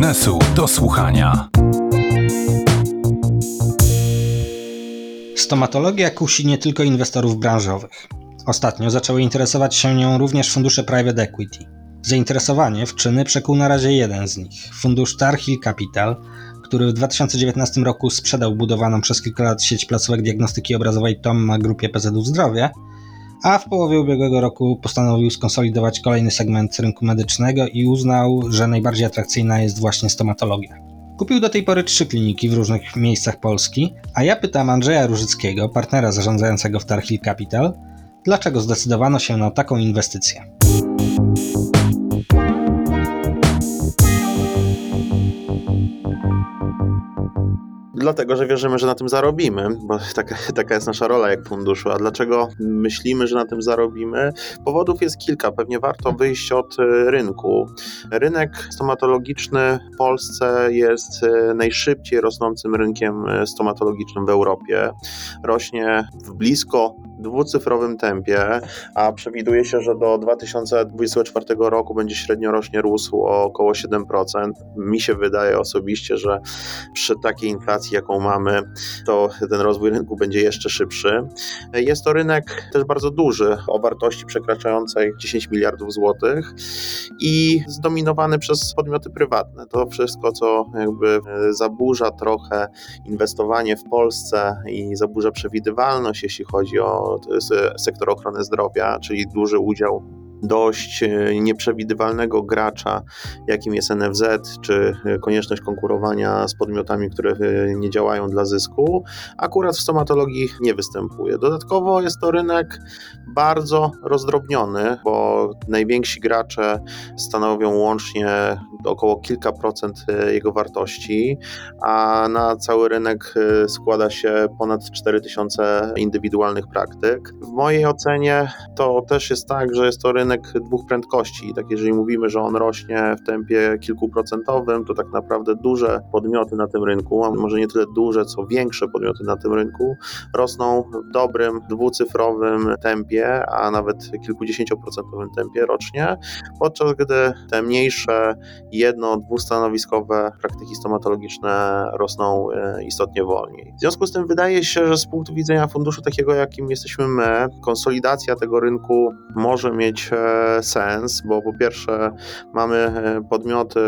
biznesu do słuchania. Stomatologia kusi nie tylko inwestorów branżowych. Ostatnio zaczęły interesować się nią również fundusze private equity. Zainteresowanie w czyny przekuł na razie jeden z nich fundusz Tarhill Capital, który w 2019 roku sprzedał budowaną przez kilka lat sieć placówek diagnostyki obrazowej TOMMA grupie PZU Zdrowie, a w połowie ubiegłego roku postanowił skonsolidować kolejny segment rynku medycznego i uznał, że najbardziej atrakcyjna jest właśnie stomatologia. Kupił do tej pory trzy kliniki w różnych miejscach Polski, a ja pytam Andrzeja Różyckiego, partnera zarządzającego w Tarhill Capital, dlaczego zdecydowano się na taką inwestycję. Dlatego, że wierzymy, że na tym zarobimy, bo taka, taka jest nasza rola jak funduszu. A dlaczego myślimy, że na tym zarobimy? Powodów jest kilka. Pewnie warto wyjść od e, rynku. Rynek stomatologiczny w Polsce jest e, najszybciej rosnącym rynkiem e, stomatologicznym w Europie. Rośnie w blisko dwucyfrowym tempie, a przewiduje się, że do 2024 roku będzie średnio rocznie rósł o około 7%. Mi się wydaje osobiście, że przy takiej inflacji, jaką mamy, to ten rozwój rynku będzie jeszcze szybszy. Jest to rynek też bardzo duży, o wartości przekraczającej 10 miliardów złotych i zdominowany przez podmioty prywatne. To wszystko, co jakby zaburza trochę inwestowanie w Polsce i zaburza przewidywalność, jeśli chodzi o sektor ochrony zdrowia, czyli duży udział dość e, nieprzewidywalnego gracza, jakim jest NFZ, czy konieczność konkurowania z podmiotami, które e, nie działają dla zysku, akurat w stomatologii nie występuje. Dodatkowo jest to rynek bardzo rozdrobniony, bo najwięksi gracze stanowią łącznie około kilka procent e, jego wartości, a na cały rynek składa się ponad 4000 indywidualnych praktyk. W mojej ocenie to też jest tak, że jest to rynek, rynek dwóch prędkości. Tak jeżeli mówimy, że on rośnie w tempie kilkuprocentowym, to tak naprawdę duże podmioty na tym rynku, a może nie tyle duże, co większe podmioty na tym rynku, rosną w dobrym, dwucyfrowym tempie, a nawet kilkudziesięcioprocentowym tempie rocznie, podczas gdy te mniejsze, jedno, dwustanowiskowe praktyki stomatologiczne rosną e, istotnie wolniej. W związku z tym wydaje się, że z punktu widzenia funduszu takiego, jakim jesteśmy my, konsolidacja tego rynku może mieć e, sens, bo po pierwsze mamy e, podmioty,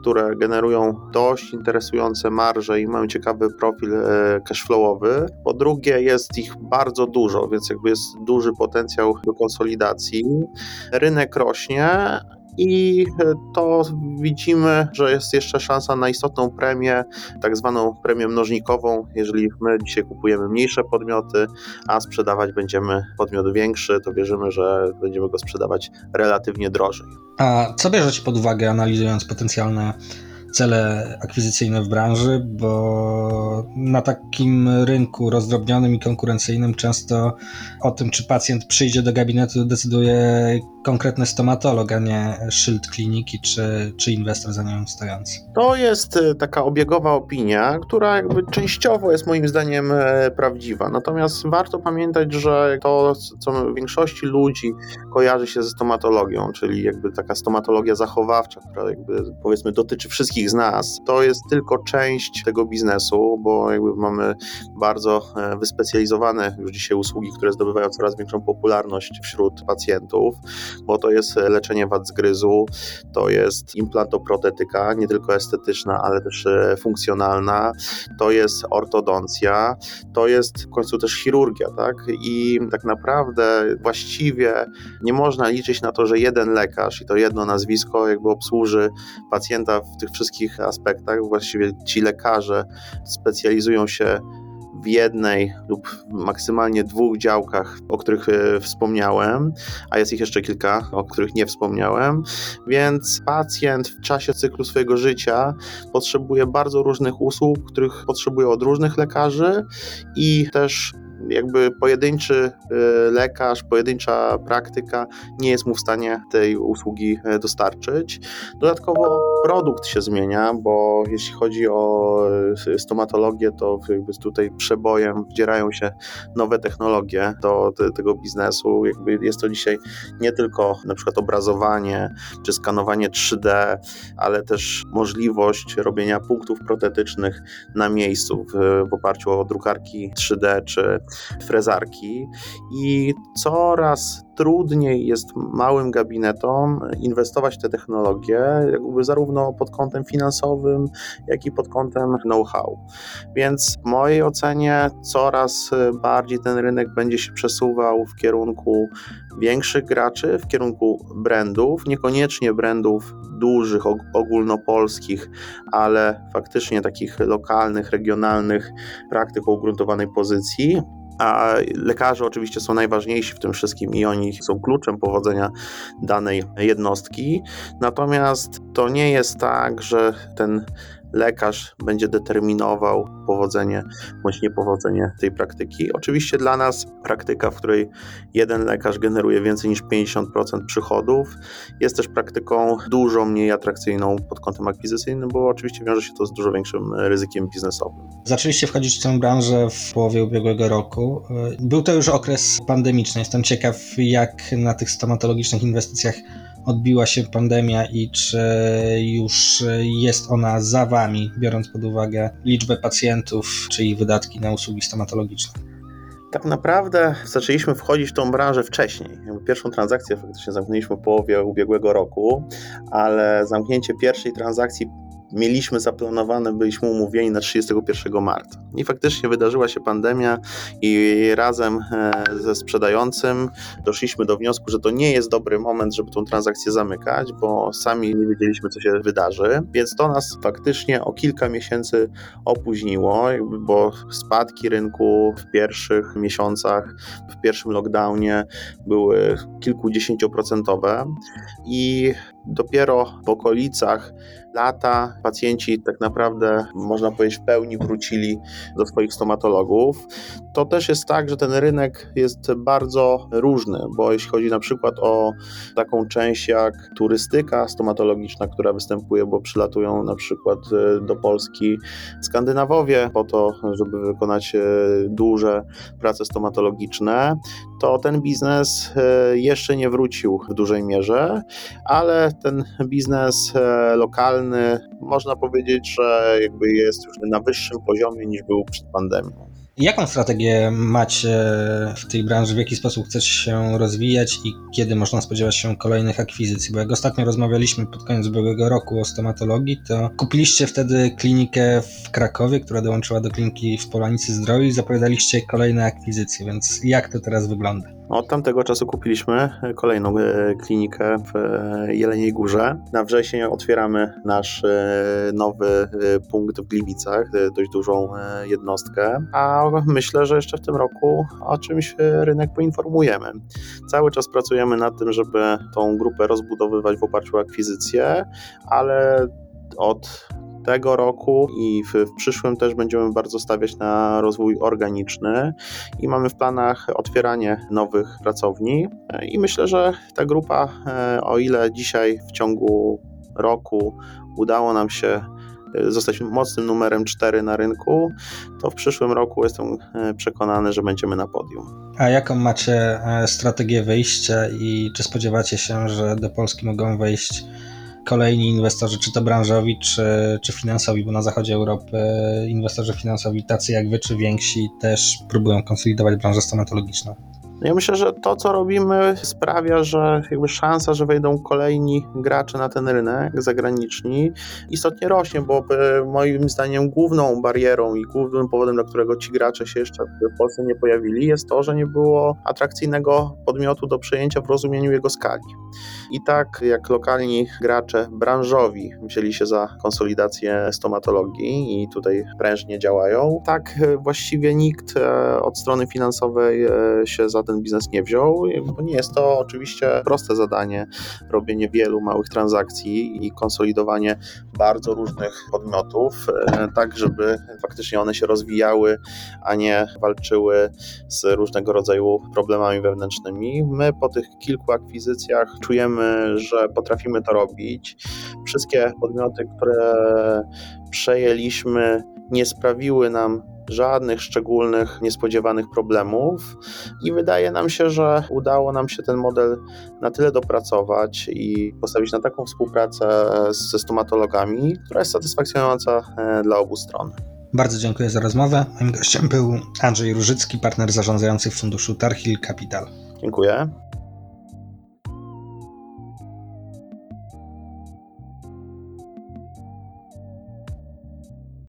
które generują dość interesujące marże i mają ciekawy profil e, cashflowowy. Po drugie jest ich bardzo dużo, więc jakby jest duży potencjał do konsolidacji. Rynek rośnie, i e, to widzimy, że jest jeszcze szansa na istotną premię, tak zwaną premię mnożnikową. Jeżeli my dzisiaj kupujemy mniejsze podmioty, a sprzedawać będziemy podmiot większy, to wierzymy, że będziemy go sprzedawać relatywnie drożej. A co bierzecie pod uwagę, analizując potencjalne cele akwizycyjne w branży, bo na takim rynku rozdrobnionym i konkurencyjnym często o tym, czy pacjent przyjdzie do gabinetu, decyduje konkretny stomatolog, a nie szyld kliniki czy, czy inwestor za nią stojący. To jest e, taka obiegowa opinia, która jakby częściowo jest moim zdaniem e, prawdziwa. Natomiast warto pamiętać, że to, co większości ludzi kojarzy się ze stomatologią, czyli jakby taka stomatologia zachowawcza, która jakby powiedzmy dotyczy wszystkich z nas, to jest tylko część tego biznesu, bo jakby mamy bardzo e, wyspecjalizowane już dzisiaj usługi, które zdobywają coraz większą popularność wśród pacjentów bo to jest e, leczenie wad zgryzu, to jest implantoprotetyka, nie tylko estetyczna, ale też e, funkcjonalna, to jest ortodoncja, to jest w końcu też chirurgia, tak? I tak naprawdę właściwie nie można liczyć na to, że jeden lekarz i to jedno nazwisko jakby obsłuży pacjenta w tych wszystkich aspektach. Właściwie ci lekarze specjalizują się w jednej lub maksymalnie dwóch działkach, o których e, wspomniałem, a jest ich jeszcze kilka, o których nie wspomniałem, więc pacjent w czasie cyklu swojego życia potrzebuje bardzo różnych usług, których potrzebuje od różnych lekarzy i też jakby pojedynczy y, lekarz, pojedyncza praktyka nie jest mu w stanie tej usługi e, dostarczyć. Dodatkowo produkt się zmienia, bo jeśli chodzi o e, stomatologię, to jakby tutaj przebojem wdzierają się nowe technologie do te, tego biznesu. Jakby jest to dzisiaj nie tylko na przykład obrazowanie czy skanowanie 3D, ale też możliwość robienia punktów protetycznych na miejscu w, w oparciu o drukarki 3D czy frezarki i coraz trudniej jest małym gabinetom inwestować w te technologie, jakby zarówno pod kątem finansowym, jak i pod kątem know-how. Więc w mojej ocenie coraz bardziej ten rynek będzie się przesuwał w kierunku większych graczy, w kierunku brandów, niekoniecznie brandów dużych, ogólnopolskich, ale faktycznie takich lokalnych, regionalnych praktyk o ugruntowanej pozycji, a lekarze oczywiście są najważniejsi w tym wszystkim i oni są kluczem powodzenia danej jednostki. Natomiast to nie jest tak, że ten lekarz będzie determinował powodzenie bądź niepowodzenie tej praktyki. Oczywiście dla nas praktyka, w której jeden lekarz generuje więcej niż 50% przychodów, jest też praktyką dużo mniej atrakcyjną pod kątem akwizycyjnym, bo oczywiście wiąże się to z dużo większym ryzykiem biznesowym. Zaczęliście wchodzić w tę branżę w połowie ubiegłego roku. Był to już okres pandemiczny. Jestem ciekaw, jak na tych stomatologicznych inwestycjach odbiła się pandemia i czy już jest ona za Wami, biorąc pod uwagę liczbę pacjentów, czy ich wydatki na usługi stomatologiczne? Tak naprawdę zaczęliśmy wchodzić w tą branżę wcześniej. Pierwszą transakcję faktycznie zamknęliśmy w połowie ubiegłego roku, ale zamknięcie pierwszej transakcji mieliśmy zaplanowane, byliśmy umówieni na 31 marca. I faktycznie wydarzyła się pandemia i razem e, ze sprzedającym doszliśmy do wniosku, że to nie jest dobry moment, żeby tą transakcję zamykać, bo sami nie wiedzieliśmy, co się wydarzy, więc to nas faktycznie o kilka miesięcy opóźniło, bo spadki rynku w pierwszych miesiącach, w pierwszym lockdownie były kilkudziesięcioprocentowe i dopiero w okolicach lata pacjenci tak naprawdę, można powiedzieć, w pełni wrócili do swoich stomatologów. To też jest tak, że ten rynek jest bardzo różny, bo jeśli chodzi na przykład o taką część jak turystyka stomatologiczna, która występuje, bo przylatują na przykład e, do Polski Skandynawowie po to, żeby wykonać e, duże prace stomatologiczne, to ten biznes e, jeszcze nie wrócił w dużej mierze, ale ten biznes lokalny można powiedzieć, że jakby jest już na wyższym poziomie niż był przed pandemią. Jaką strategię macie w tej branży? W jaki sposób chcecie się rozwijać i kiedy można spodziewać się kolejnych akwizycji? Bo jak ostatnio rozmawialiśmy pod koniec ubiegłego roku o stomatologii, to kupiliście wtedy klinikę w Krakowie, która dołączyła do kliniki w Polanicy Zdrowiu i zapowiadaliście kolejne akwizycje, więc jak to teraz wygląda? Od tamtego czasu kupiliśmy kolejną e, klinikę w e, Jeleniej Górze. Na wrzesień otwieramy nasz e, nowy punkt w Gliwicach, dość dużą jednostkę, a myślę, że jeszcze w tym roku o czymś rynek poinformujemy. Cały czas pracujemy nad tym, żeby tą grupę rozbudowywać w oparciu o akwizycję, ale od tego roku i w, w, przyszłym też będziemy bardzo stawiać na rozwój organiczny i mamy w planach otwieranie nowych pracowni i myślę, że ta grupa, e, o ile dzisiaj w ciągu roku udało nam się e, zostać mocnym numerem 4 na rynku, to w przyszłym roku jestem e, przekonany, że będziemy na podium. A jaką macie strategię wyjścia i czy spodziewacie się, że do Polski mogą wejść kolejni inwestorzy, czy to branżowi, czy, czy finansowi, bo na zachodzie Europy inwestorzy finansowi, tacy jak wy, czy więksi, też próbują konsolidować branżę stomatologiczną. Ja myślę, że to, co robimy, sprawia, że jakby szansa, że wejdą kolejni gracze na ten rynek zagraniczni, istotnie rośnie, bo e, moim zdaniem główną barierą i głównym powodem, dla którego ci gracze się jeszcze w Polsce nie pojawili, jest to, że nie było atrakcyjnego podmiotu do przejęcia w rozumieniu jego skali. I tak jak lokalni gracze branżowi wzięli się za konsolidację stomatologii i tutaj prężnie działają, tak e, właściwie nikt e, od strony finansowej się za ten biznes nie wziął, bo nie jest to oczywiście proste zadanie, robienie wielu małych transakcji i konsolidowanie bardzo różnych podmiotów, e, tak żeby faktycznie one się rozwijały, a nie walczyły z różnego rodzaju problemami wewnętrznymi. My po tych kilku akwizycjach czujemy, że potrafimy to robić. Wszystkie podmioty, które przejęliśmy, nie sprawiły nam żadnych szczególnych, niespodziewanych problemów i wydaje nam się, że udało nam się ten model na tyle dopracować i postawić na taką współpracę ze stomatologami, która jest satysfakcjonująca e, dla obu stron. Bardzo dziękuję za rozmowę. Moim gościem był Andrzej Różycki, partner zarządzający w funduszu Tarhil Capital. Dziękuję.